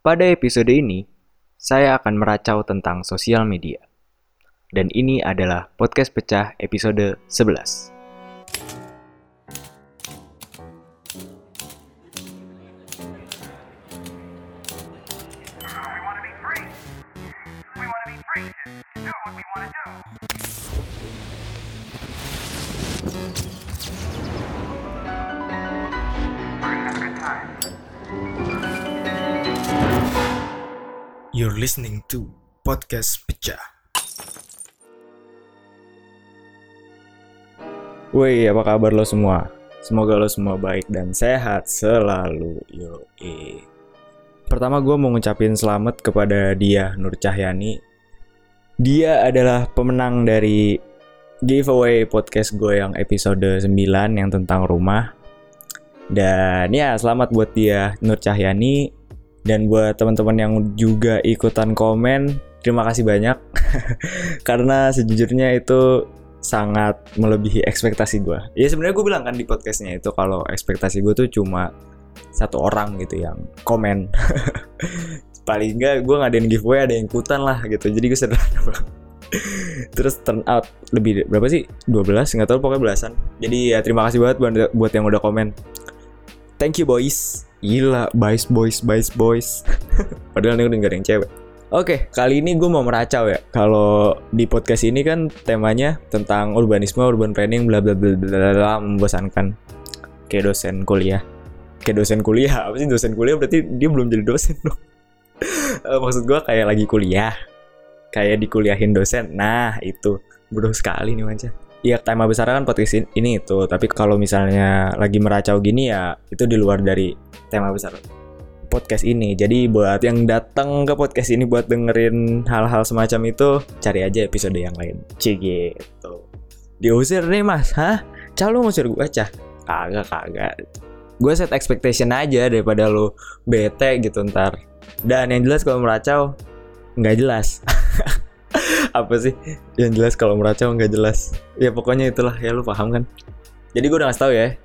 Pada episode ini, saya akan meracau tentang sosial media. Dan ini adalah podcast pecah episode 11. You're listening to Podcast Pecah. Woi, apa kabar lo semua? Semoga lo semua baik dan sehat selalu. Yo, Pertama gue mau ngucapin selamat kepada dia Nur Cahyani. Dia adalah pemenang dari giveaway podcast gue yang episode 9 yang tentang rumah. Dan ya, selamat buat dia Nur Cahyani dan buat teman-teman yang juga ikutan komen, terima kasih banyak. Karena sejujurnya itu sangat melebihi ekspektasi gue. Ya sebenarnya gue bilang kan di podcastnya itu kalau ekspektasi gue tuh cuma satu orang gitu yang komen. Paling enggak gue ngadain giveaway ada yang ikutan lah gitu. Jadi gue sederhana banget. Terus turn out lebih berapa sih? 12 nggak tahu pokoknya belasan. Jadi ya terima kasih banget buat, buat yang udah komen. Thank you boys. Gila, boys boys boys boys. Padahal ini udah gak ada yang cewek. Oke, kali ini gue mau meracau ya. Kalau di podcast ini kan temanya tentang urbanisme, urban planning, bla bla bla bla bla, membosankan. Kayak dosen kuliah. Kayak dosen kuliah, apa sih dosen kuliah berarti dia belum jadi dosen dong. Eh, Maksud gue kayak lagi kuliah. Kayak dikuliahin dosen. Nah, itu. Bodoh sekali nih manca. Iya, tema besarnya kan podcast in- ini itu. Tapi kalau misalnya lagi meracau gini ya, itu di luar dari tema besar podcast ini. Jadi buat yang datang ke podcast ini buat dengerin hal-hal semacam itu, cari aja episode yang lain. Cie gitu. Diusir nih mas, hah? Cah lu ngusir gue cah? Kagak, kagak. Gue set expectation aja daripada lu bete gitu ntar. Dan yang jelas kalau meracau, nggak jelas. Apa sih? Yang jelas kalau meracau nggak jelas. Ya pokoknya itulah, ya lu paham kan? Jadi gue udah ngasih tau ya,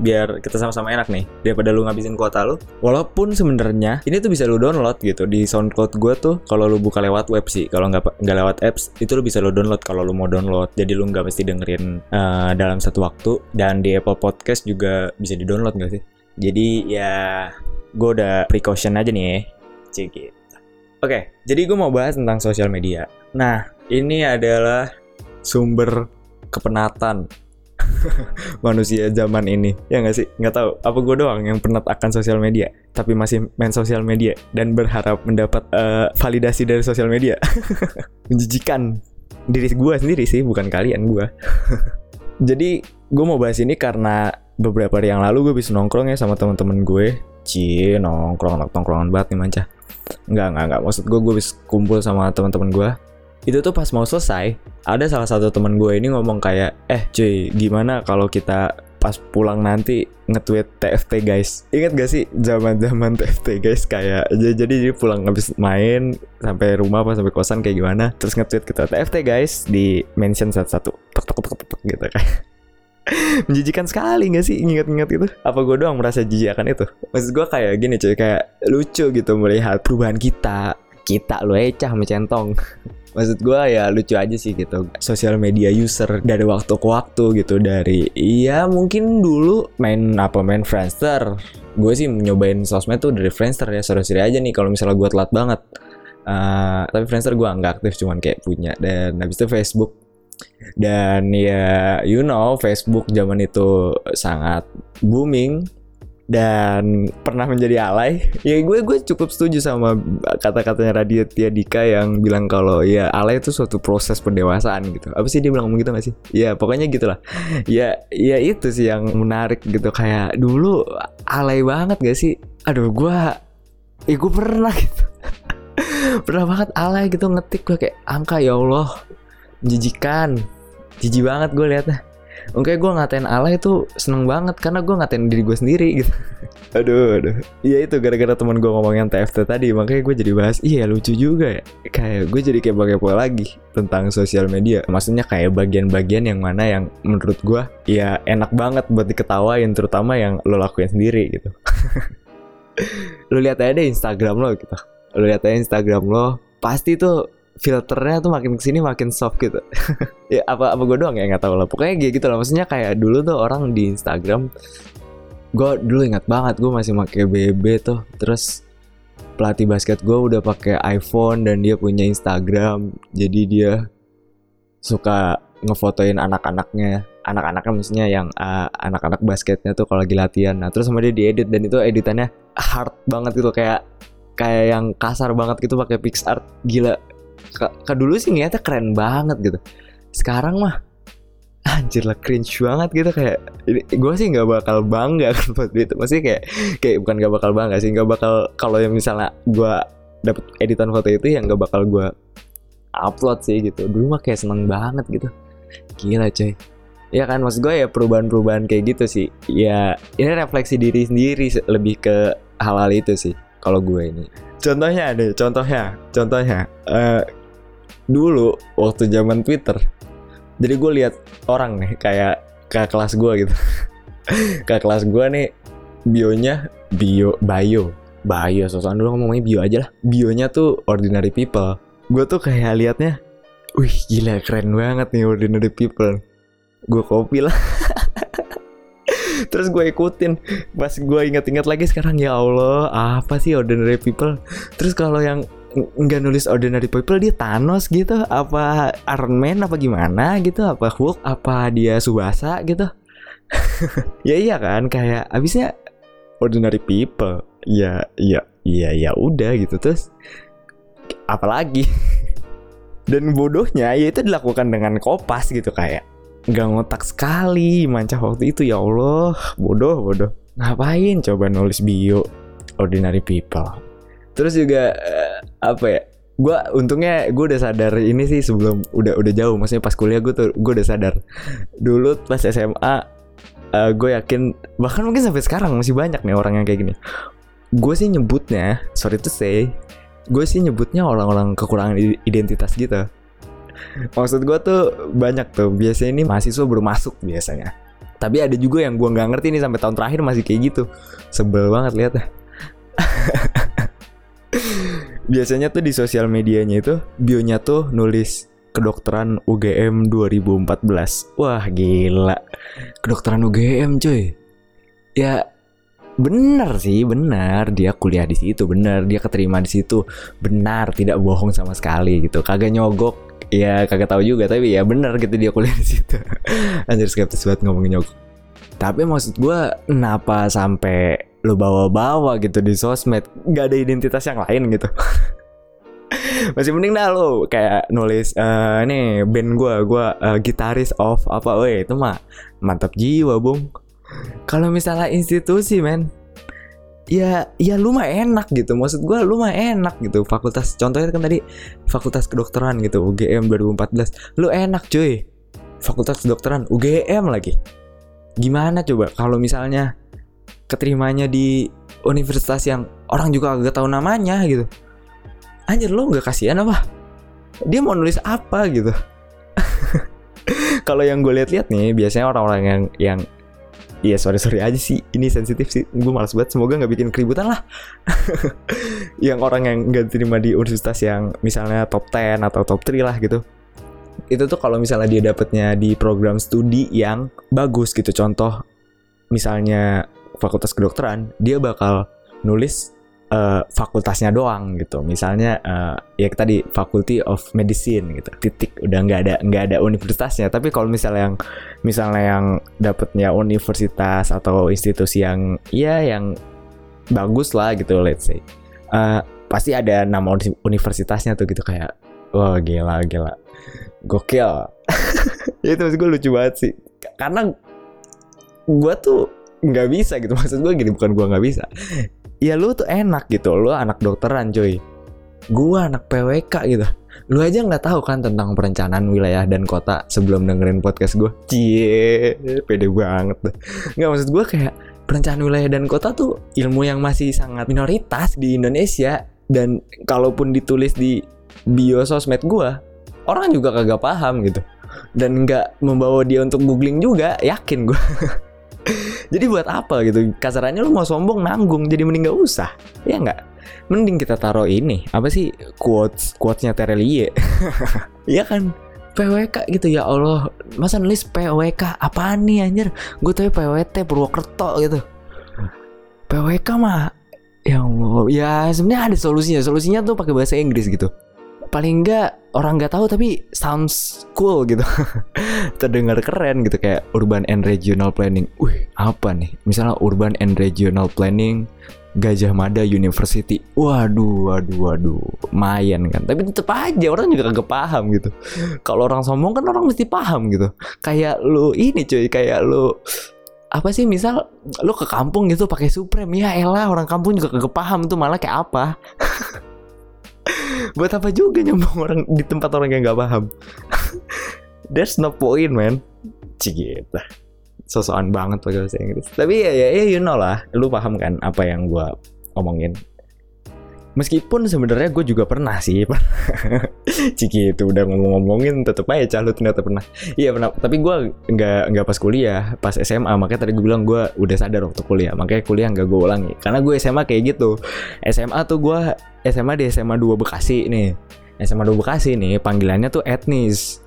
biar kita sama-sama enak nih daripada lu ngabisin kuota lu walaupun sebenarnya ini tuh bisa lu download gitu di SoundCloud gue tuh kalau lu buka lewat web sih kalau nggak nggak lewat apps itu lu bisa lu download kalau lu mau download jadi lu nggak mesti dengerin eh, dalam satu waktu dan di Apple Podcast juga bisa di download nggak sih jadi ya gue udah precaution aja nih ya Cik gitu. Oke, jadi gue mau bahas tentang sosial media. Nah, ini adalah sumber kepenatan manusia zaman ini ya nggak sih? Nggak tahu apa gue doang yang penat akan sosial media tapi masih main sosial media dan berharap mendapat eh, validasi dari sosial media. Menjijikan diri gue sendiri sih bukan kalian gue jadi gue mau bahas ini karena beberapa hari yang lalu gue bisa nongkrong ya sama teman-teman gue. Cie nongkrong nongkrongan banget nih manca nggak nggak nggak. Maksud gue gue bisa kumpul sama teman-teman gue itu tuh pas mau selesai ada salah satu teman gue ini ngomong kayak eh cuy gimana kalau kita pas pulang nanti nge-tweet TFT guys? Ingat gak sih zaman zaman TFT guys? Kayak jadi dia pulang habis main sampai rumah apa sampai kosan kayak gimana terus nge-tweet kita TFT guys di mention satu-satu. Tek tek tek tek gitu kayak menjijikan sekali gak sih ingat-ingat itu? Apa gue doang merasa jijik akan itu? Maksud gue kayak gini cuy kayak lucu gitu melihat perubahan kita kita lo ecah mencentong Maksud gue ya lucu aja sih gitu. Sosial media user dari waktu ke waktu gitu Dari Iya mungkin dulu main apa main Friendster. Gue sih nyobain sosmed tuh dari Friendster ya Sorry-sorry aja nih kalau misalnya gue telat banget. Eh, Tapi Friendster gue nggak aktif cuman kayak punya. Dan habis itu Facebook Dan ya you know Facebook zaman itu sangat booming dan pernah menjadi alay. Ya gue gue cukup setuju sama kata-katanya Raditya Dika yang bilang kalau ya alay itu suatu proses pendewasaan gitu. Apa sih dia bilang ngomong gitu gak sih? Ya pokoknya gitulah. Ya ya itu sih yang menarik gitu. Kayak dulu alay banget gak sih? Aduh gue eh gue pernah gitu. Pernah banget alay gitu ngetik gue kayak angka ya Allah menjijikan jijik banget gue liatnya Oke gue ngatain Allah itu seneng banget karena gue ngatain diri gue sendiri gitu. aduh, aduh. Iya itu gara-gara teman gue ngomongin TFT tadi makanya gue jadi bahas. Iya lucu juga ya. Kayak gue jadi kayak kepo lagi tentang sosial media. Maksudnya kayak bagian-bagian yang mana yang menurut gue ya enak banget buat diketawain terutama yang lo lakuin sendiri gitu. lu lihat aja deh Instagram lo gitu lu lihat aja Instagram lo pasti tuh filternya tuh makin ke sini makin soft gitu. Ya apa apa gue doang ya nggak tahu lah. Pokoknya kayak gitu lah. Maksudnya kayak dulu tuh orang di Instagram gue dulu ingat banget gue masih pakai BB tuh. Terus pelatih basket gue udah pakai iPhone dan dia punya Instagram. Jadi dia suka ngefotoin anak-anaknya. Anak-anaknya maksudnya yang uh, anak-anak basketnya tuh kalau lagi latihan. Nah terus sama dia diedit dan itu editannya hard banget gitu. Kayak kayak yang kasar banget gitu pakai PixArt gila ke, dulu sih niatnya keren banget gitu. Sekarang mah anjir lah cringe banget gitu kayak gue sih nggak bakal bangga buat itu. Maksudnya kayak kayak bukan nggak bakal bangga sih nggak bakal kalau yang misalnya gue dapet editan foto itu yang nggak bakal gue upload sih gitu. Dulu mah kayak seneng banget gitu. Gila coy. Ya kan maksud gue ya perubahan-perubahan kayak gitu sih. Ya ini refleksi diri sendiri se- lebih ke hal-hal itu sih kalau gue ini. Contohnya deh contohnya contohnya eh dulu waktu zaman Twitter jadi gue lihat orang nih kayak ke kelas gue gitu. Ke kelas gue nih bionya bio bio bio sosokan dulu ngomongnya bio aja lah. Bionya tuh ordinary people. Gue tuh kayak liatnya wih gila keren banget nih ordinary people. Gue copy lah terus gue ikutin. Pas gue ingat-ingat lagi sekarang ya Allah apa sih ordinary people? Terus kalau yang ng- nggak nulis ordinary people dia Thanos gitu. Apa Iron Man apa gimana gitu? Apa Hulk apa dia Subasa gitu? Ya iya kan kayak abisnya ordinary people. Ya ya ya ya udah gitu. Terus apalagi? Dan bodohnya ya itu dilakukan dengan kopas gitu kayak nggak ngotak sekali mancah waktu itu. Ya Allah bodoh bodoh. Ngapain coba nulis bio? Ordinary people. Terus juga eh, apa ya? Gue untungnya gue udah sadar ini sih sebelum udah udah jauh. Maksudnya pas kuliah gue tuh gue udah sadar. Dulu pas SMA gue yakin bahkan mungkin sampai sekarang masih banyak nih orang yang kayak gini. Gue sih nyebutnya sorry to say gue sih nyebutnya orang-orang kekurangan identitas gitu maksud gue tuh banyak tuh. Biasanya ini mahasiswa baru masuk biasanya. Tapi ada juga yang gue nggak ngerti nih sampai tahun terakhir masih kayak gitu. Sebel banget lihat biasanya tuh di sosial medianya itu bionya tuh nulis kedokteran UGM 2014 wah gila. Kedokteran UGM cuy. Ya benar sih benar. Dia kuliah di situ benar. Dia keterima di situ. Benar tidak bohong sama sekali gitu. Kagak nyogok ya kagak tahu juga tapi ya benar gitu dia kuliah di situ. Anjir skeptis banget ngomongin nyogok tapi maksud gua kenapa sampai lu bawa-bawa gitu di sosmed? Nggak ada identitas yang lain gitu. Masih mending dah lo kayak nulis eh nih band gua gua eh, gitaris of apa weh itu mah mantap jiwa bung. Kalau misalnya institusi men ya ya lu mah enak gitu. Maksud gua lu mah enak gitu. Fakultas contohnya kan tadi fakultas kedokteran gitu UGM 2014 lu enak cuy. Fakultas kedokteran UGM lagi. Gimana coba? Kalau misalnya keterimanya di universitas yang orang juga agak tahu namanya gitu. Anjir lu nggak kasihan apa? Dia mau nulis apa gitu? Kalau yang gue lihat-lihat nih biasanya orang-orang yang yang Iya sorry sorry aja sih. Ini sensitif sih. Gue malas banget. Semoga nggak bikin keributan lah. Yang orang yang nggak terima di universitas yang misalnya top 10 atau top 3 lah gitu. Itu tuh kalau misalnya dia dapetnya di program studi yang bagus gitu. Contoh misalnya fakultas kedokteran dia bakal nulis eh, fakultasnya doang gitu. Misalnya eh, ya tadi faculty of medicine gitu. Titik udah nggak ada nggak ada universitasnya. Tapi kalau misalnya yang misalnya yang dapetnya universitas atau institusi yang ya yang bagus lah gitu let's say Eh, pasti ada nama uni- universitasnya tuh gitu kayak wah gila gila. Gokil. Itu maksud gue lucu banget sih. Karena gue tuh nggak bisa gitu. Maksud gue gini bukan gue nggak bisa ya lu tuh enak gitu. Lu anak dokteran coy. Gue anak PWK gitu. Lu aja nggak tahu kan tentang perencanaan wilayah dan kota sebelum dengerin podcast gue cie pede banget nggak maksud gue kayak perencanaan wilayah dan kota tuh ilmu yang masih sangat minoritas di Indonesia. Dan kalaupun ditulis di bio sosmed gue orang juga kagak paham gitu. Dan nggak membawa dia untuk googling juga yakin gue jadi buat apa gitu? Kasarannya lu mau sombong nanggung. Jadi mending gak usah. Ya nggak? Mending kita taruh ini. Apa sih? Quotes quotesnya Terelie Iya kan? PWK gitu ya Allah. Masa nulis PWK apaan nih anjir? Gue tuh PWT Purwokerto gitu. PWK mah ya Allah. Ya sebenarnya ada solusinya. Solusinya tuh pakai bahasa Inggris gitu. Paling enggak orang nggak tahu tapi sounds cool gitu terdengar keren gitu kayak urban and regional planning. Wih apa nih? Misalnya urban and regional planning Gajah Mada University. Waduh waduh waduh. Lumayan kan. Tapi tetep aja orang juga kagak paham gitu. Kalau orang sombong kan orang mesti paham gitu. Kayak lu ini cuy kayak lu apa sih misal lu ke kampung gitu pakai Supreme. Ya elah orang kampung juga kagak paham tuh malah kayak apa? Buat apa juga nyombong orang di tempat orang yang nggak paham there's no point man. Cigita sosokan banget pakai bahasa Inggris. Tapi ya, ya ya you know lah. Lu paham kan apa yang gua omongin. Meskipun sebenarnya gue juga pernah sih. Ciki itu udah ngomong-ngomongin tetep aja calut ternyata pernah. Iya pernah. Tapi gue nggak nggak pas kuliah. Pas SMA makanya tadi gue bilang gue udah sadar waktu kuliah. Makanya kuliah nggak gue ulangi. Karena gue SMA kayak gitu. SMA tuh gue SMA di SMA 2 Bekasi nih. SMA 2 Bekasi nih panggilannya tuh etnis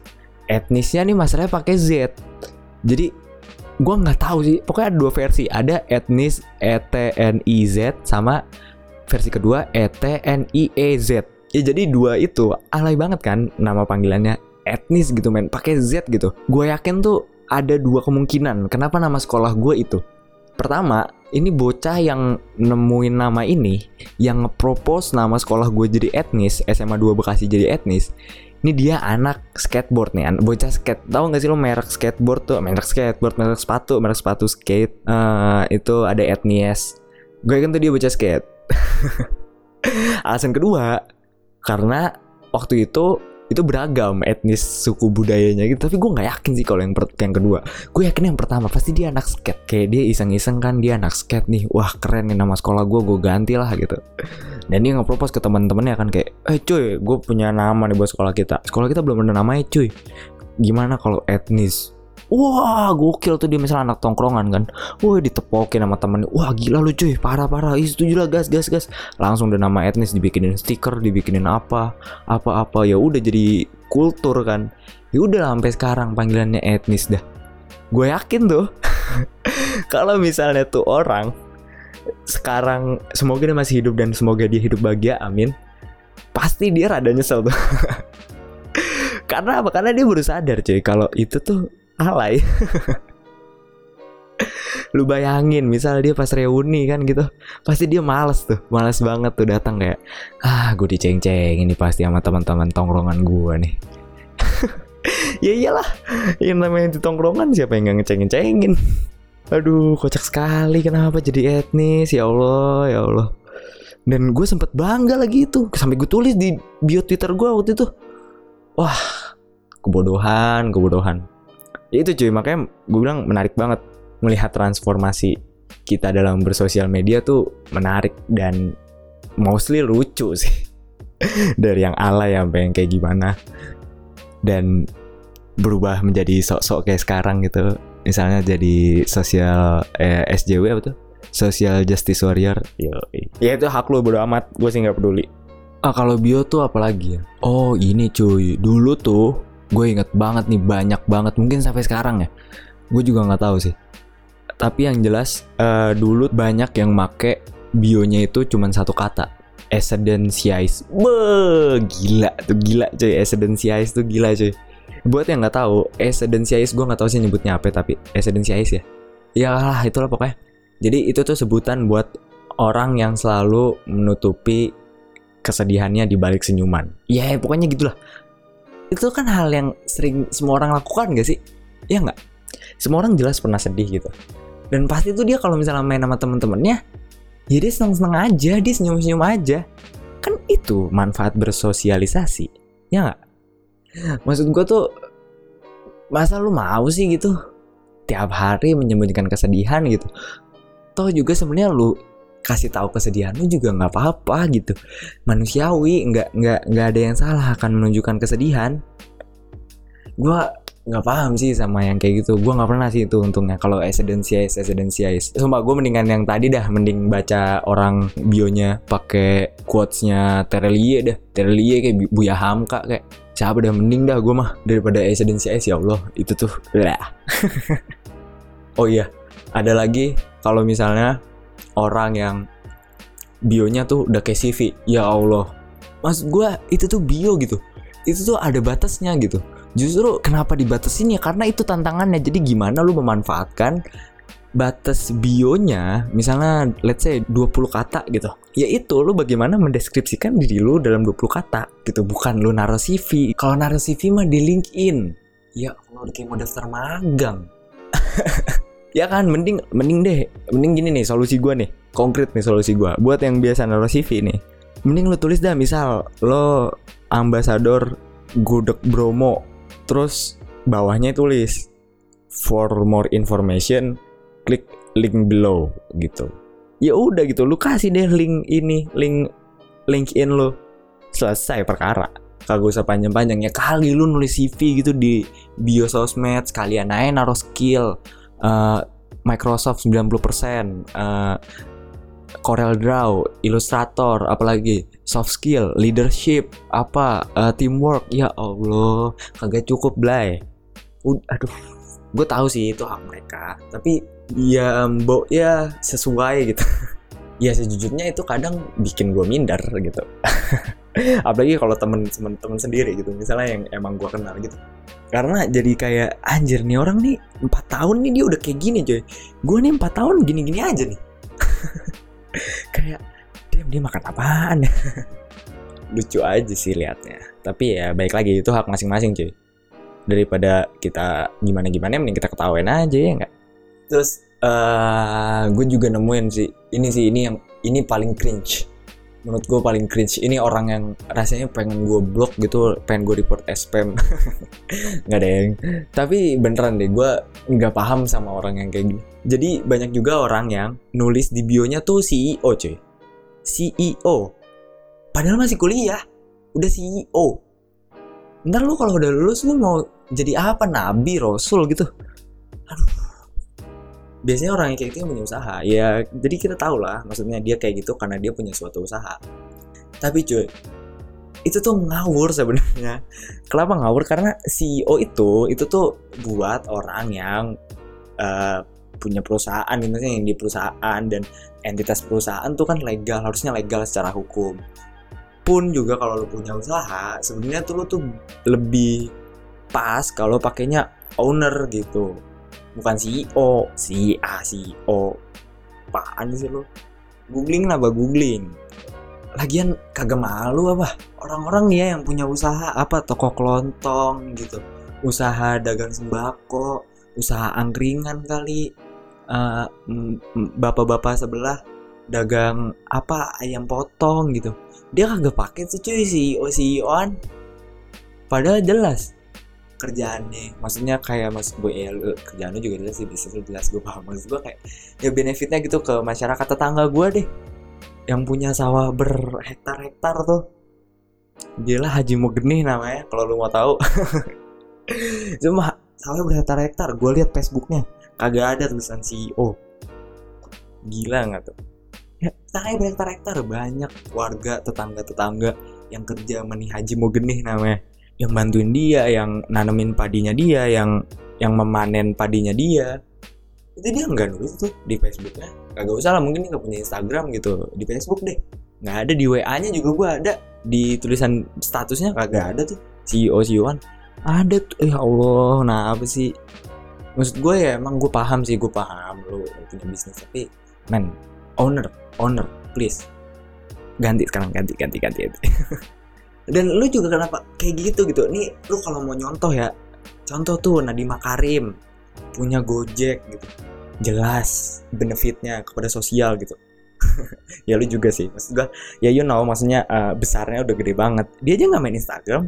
etnisnya nih masalahnya pakai Z. Jadi gue nggak tahu sih. Pokoknya ada dua versi. Ada etnis ETNIZ sama versi kedua ETNIEZ ya jadi dua itu alay banget kan nama panggilannya etnis gitu men. Pakai Z gitu. Gue yakin tuh ada dua kemungkinan kenapa nama sekolah gue itu. Pertama ini bocah yang nemuin nama ini yang nge-propose nama sekolah gue jadi etnis SMA 2 Bekasi jadi etnis ini dia anak skateboard nih, anak bocah skate. Tahu nggak sih lo merek skateboard tuh, merek skateboard, merek sepatu, merek sepatu skate. Eh, itu ada etnies. Gue kan tuh dia bocah skate. Alasan kedua, karena waktu itu itu beragam etnis suku budayanya gitu. Tapi gue nggak yakin sih kalau yang per- yang kedua. Gue yakin yang pertama pasti dia anak skate kayak dia iseng-iseng kan dia anak skate nih. Wah keren nih nama sekolah gue gue ganti lah gitu. Dan dia nge-propose ke teman-temannya kan kayak eh cuy gue punya nama nih buat sekolah kita. Sekolah kita belum ada namanya cuy. Gimana kalau etnis Wah gokil tuh dia misalnya anak tongkrongan kan. Wah ditepokin sama temennya. Wah gila lu cuy. Parah parah. Ih setuju lah gas gas gas. Langsung udah nama etnis dibikinin stiker Dibikinin apa Apa apa ya udah jadi kultur kan. Ya udah sampai sekarang panggilannya etnis dah. Gue yakin tuh. Kalau misalnya tuh orang Sekarang Semoga dia masih hidup Dan semoga dia hidup bahagia Amin. Pasti dia rada nyesel tuh. Karena apa? Karena dia baru sadar cuy Kalau itu tuh alay. Lu bayangin misalnya dia pas reuni kan gitu pasti dia males tuh males banget tuh datang kayak ah gue diceng-ceng ini pasti sama teman-teman tongkrongan gue nih. Ya iyalah yang namanya di tongkrongan siapa yang gak ngecengin-cengin aduh kocak sekali kenapa jadi etnis? Ya Allah ya Allah. Dan gue sempet bangga lagi itu sampai gue tulis di bio twitter gue waktu itu. Wah kebodohan kebodohan ya itu cuy makanya gue bilang menarik banget melihat transformasi kita dalam bersosial media tuh menarik dan mostly lucu sih. Dari yang alay sampai yang kayak gimana. Dan berubah menjadi sok-sok kayak sekarang gitu. Misalnya jadi sosial eh, SJW apa tuh? Social justice warrior. Yo, ya itu hak lo bodo amat. Gue sih nggak peduli. Ah kalau bio tuh apalagi ya? Oh ini cuy. Dulu tuh gue inget banget nih banyak banget mungkin sampai sekarang ya. Gue juga nggak tahu sih. Tapi yang jelas eh, dulu banyak yang make bionya itu cuman satu kata. Essentialize Be, gila tuh gila cuy. Essentialize tuh gila cuy. Buat yang nggak tahu Essentialize gue nggak tahu sih nyebutnya apa tapi Essentialize ya. Ya lah itulah pokoknya. Jadi itu tuh sebutan buat orang yang selalu menutupi kesedihannya di balik senyuman. Ya pokoknya gitulah itu kan hal yang sering semua orang lakukan gak sih? Ya nggak? Semua orang jelas pernah sedih gitu. Dan pasti tuh dia kalau misalnya main sama temen-temennya, ya dia seneng-seneng aja, dia senyum-senyum aja. Kan itu manfaat bersosialisasi, ya nggak? Maksud gue tuh, masa lu mau sih gitu? Tiap hari menyembunyikan kesedihan gitu. Toh juga sebenarnya lu kasih tahu kesedihan lu juga nggak apa-apa gitu. Manusiawi nggak nggak nggak ada yang salah akan menunjukkan kesedihan. Gue nggak paham sih sama yang kayak gitu. Gue nggak pernah sih itu untungnya. Kalau evidensiais evidensiais sumpah gue mendingan yang tadi dah. Mending baca orang bionya pakai quotesnya Terelie dah. Terelie kayak Bu- Buya Hamka kayak. Siapa dah? Mending dah gue mah. Daripada evidensiais ya Allah. Itu tuh lah. Oh iya ada lagi. Kalau misalnya orang yang bionya tuh udah kayak CV ya Allah. Mas gue itu tuh bio gitu. Itu tuh ada batasnya gitu. Justru kenapa dibatasin ya? Karena itu tantangannya. Jadi gimana lu memanfaatkan batas bionya? Misalnya let's say 20 kata gitu. Ya itu lu bagaimana mendeskripsikan diri lu dalam 20 kata gitu. Bukan lu naruh CV kalau naruh CV mah di LinkedIn. Ya Allah kayak mau daftar magang ya kan mending mending deh mending gini nih solusi gua nih konkret nih solusi gua. Buat yang biasa naruh CV nih mending lu tulis dah misal lo ambasador gudeg Bromo terus bawahnya tulis for more information klik link below gitu. Ya udah gitu lu kasih deh link ini link LinkedIn lu. Selesai perkara. Kagak usah panjang-panjang ya. Kali lu nulis CV gitu di bio sosmed sekalian aja naruh skill eh, Microsoft 90% eh, Corel Draw, Illustrator, apalagi soft skill, leadership, apa eh, teamwork. Ya Allah, kagak cukup blay. Ud- aduh, gue tahu sih itu hak mereka, tapi ya mbok ya sesuai gitu. ya sejujurnya itu kadang bikin gue minder gitu. apalagi kalau temen-temen temen sendiri gitu, misalnya yang emang gue kenal gitu. Karena jadi kayak anjir nih orang nih empat tahun nih dia udah kayak gini coy. Gue nih empat tahun gini-gini aja nih. Kayak dia dia makan apaan ya? Lucu aja sih liatnya. Tapi ya baik lagi itu hak masing-masing cuy daripada kita gimana gimana mending kita ketawain aja ya nggak? Terus eh gue juga nemuin sih ini sih ini yang ini paling cringe menurut gue paling cringe. Ini orang yang rasanya pengen gue blok gitu pengen gue report spam. Nggak ada yang. Tapi beneran deh gue nggak paham sama orang yang kayak gini. Jadi banyak juga orang yang nulis di bionya tuh CEO cuy. CEO padahal masih kuliah. Udah CEO ntar lu kalau udah lulus lu mau jadi apa? Nabi rasul gitu. Aduh biasanya orang yang kayak gitu yang punya usaha. Ya jadi kita tahu lah maksudnya dia kayak gitu karena dia punya suatu usaha. Tapi cuy itu tuh ngawur sebenarnya. Kenapa ngawur? Karena CEO itu itu tuh buat orang yang eh, punya perusahaan maksudnya yang di perusahaan dan entitas perusahaan tuh kan legal harusnya legal secara hukum. Pun juga kalau lu punya usaha sebenarnya tuh lu tuh lebih pas kalau pakainya owner gitu bukan CEO si A CEO apaan sih lu? Googling lah bah googling. Lagian kagak malu apa? Orang-orang ya yang punya usaha apa? Toko kelontong gitu. Usaha dagang sembako usaha angkringan kali. Mm, bapak-bapak sebelah dagang apa? Ayam potong gitu. Dia kagak pakai tuh cuy CEO CEOan padahal jelas kerjaannya. Maksudnya kayak mas gue ya lu- kerjaannya juga jelas sih lu jelas gue paham. Maksud gue kayak ya benefitnya gitu ke masyarakat tetangga gue deh. Yang punya sawah berhektar-hektar tuh. Dia lah Haji Mugenih namanya kalau lu mau tahu. Cuma sawah berhektar-hektar gue lihat Facebooknya. Kagak ada tulisan CEO gila nggak tuh? Ya sawah berhektar-hektar banyak warga tetangga-tetangga yang kerja meni Haji Mugenih namanya yang bantuin dia yang nanemin padinya dia yang yang memanen padinya dia. Itu dia nggak nulis tuh di Facebooknya. Kagak usah lah mungkin nggak punya Instagram gitu. Di Facebook deh. Nggak ada di WA nya juga gua ada. Di tulisan statusnya kagak ada tuh. CEO CEOan ada tuh. Ya Allah nah apa sih? Maksud gue ya emang gue paham sih gue paham lu punya bisnis. Tapi man owner owner please. Ganti sekarang ganti ganti ganti, ganti. dan lu juga kenapa kayak gitu gitu? Nih lu kalau mau nyontoh ya contoh tuh Nadiem Makarim punya Gojek gitu. Jelas benefitnya kepada sosial gitu. Ya lu juga sih maksud gua ya you know maksudnya eh, besarnya udah gede banget. Dia aja nggak main Instagram.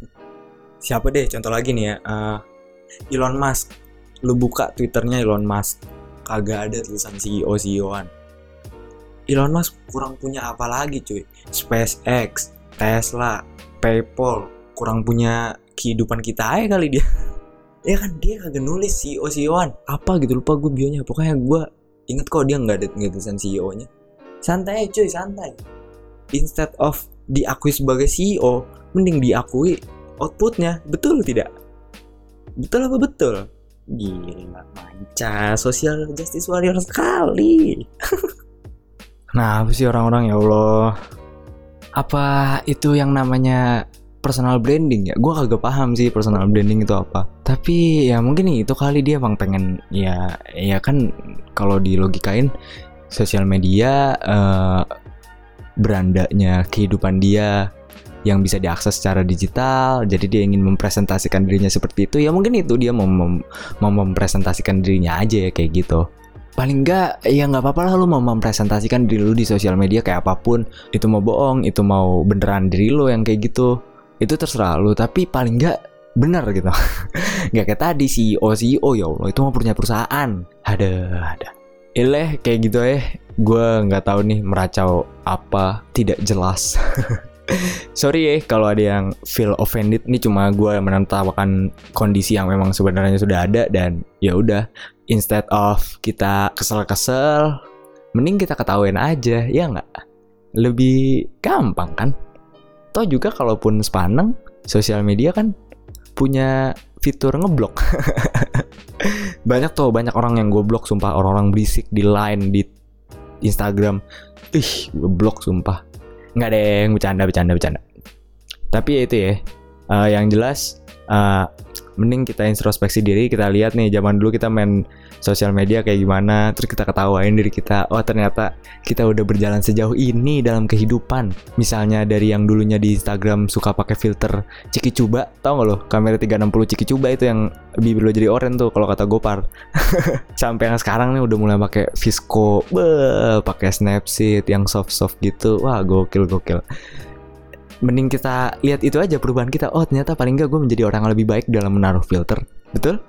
Siapa deh contoh lagi nih ya eh, Elon Musk. Lu buka twitternya Elon Musk. Kagak ada tulisan CEO CEO-an Elon Musk kurang punya apa lagi cuy? SpaceX Tesla PayPal kurang punya kehidupan kita aja kali dia. Ya kan dia kagak nulis CEO CEO-an apa gitu lupa gue bionya. Pokoknya gue inget kok dia nggak ada nggak tulisan CEO-nya santai aja, cuy santai. Instead of diakui sebagai CEO mending diakui outputnya. Betul tidak? Betul apa betul? Gila manca. Social justice warrior sekali. Nah apa sih orang-orang ya Allah apa itu yang namanya personal branding ya? Gue kagak paham sih personal branding itu apa. Tapi ya mungkin itu kali dia emang pengen ya ya kan kalau di logikain sosial media eh, berandanya kehidupan dia yang bisa diakses secara digital. Jadi dia ingin mempresentasikan dirinya seperti itu. Ya mungkin itu dia mau, mem- mau mempresentasikan dirinya aja ya kayak gitu paling enggak ya nggak apa-apa lah lu mau mempresentasikan diri lu di sosial media kayak apa pun. Itu mau bohong itu mau beneran diri lu yang kayak gitu. Itu terserah lu tapi paling enggak bener gitu. Nggak kayak tadi CEO CEO ya Allah itu mau punya perusahaan. Ada ada. Ileh kayak gitu eh gue nggak tahu nih meracau apa tidak jelas. Sorry ya kalau ada yang feel offended. Ini cuma gue menertawakan kondisi yang memang sebenarnya sudah ada dan ya udah instead of kita kesel-kesel mending kita ketawain aja ya nggak? Lebih gampang kan? Toh juga kalaupun sepaneng sosial media kan punya fitur ngeblok. Banyak tuh banyak orang yang gue blok sumpah. Orang-orang berisik di line di Instagram. Ih gue blok sumpah. Nggak yang bercanda bercanda bercanda. Tapi ya itu ya eh, yang jelas eh, mending kita introspeksi diri kita lihat nih zaman dulu kita main sosial media kayak gimana terus kita ketawain diri kita oh ternyata kita udah berjalan sejauh ini dalam kehidupan. Misalnya dari yang dulunya di Instagram suka pakai filter ciki cuba tau gak lo? Kamera 360 ciki cuba itu yang bibir lo jadi oren tuh kalau kata Gopar. Sampai yang sekarang nih udah mulai pakai Visco pakai Snapseed yang soft soft gitu. Wah gokil gokil mending kita lihat itu aja perubahan kita. Oh ternyata paling nggak gue menjadi orang yang lebih baik dalam menaruh filter. Betul?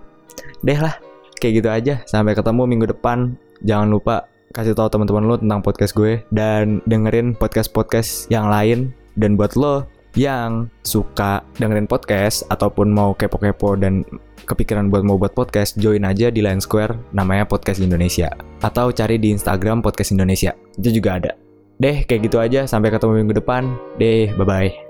Deh lah kayak gitu aja. Sampai ketemu minggu depan. Jangan lupa kasih tahu teman-teman lo tentang podcast gue dan dengerin podcast podcast yang lain. Dan buat lo yang suka dengerin podcast ataupun mau kepo-kepo dan kepikiran buat mau buat podcast join aja di Line Square namanya Podcast Indonesia. Atau cari di Instagram Podcast Indonesia. Itu juga ada Deh, kayak gitu aja. Sampai ketemu minggu depan. Deh, bye-bye.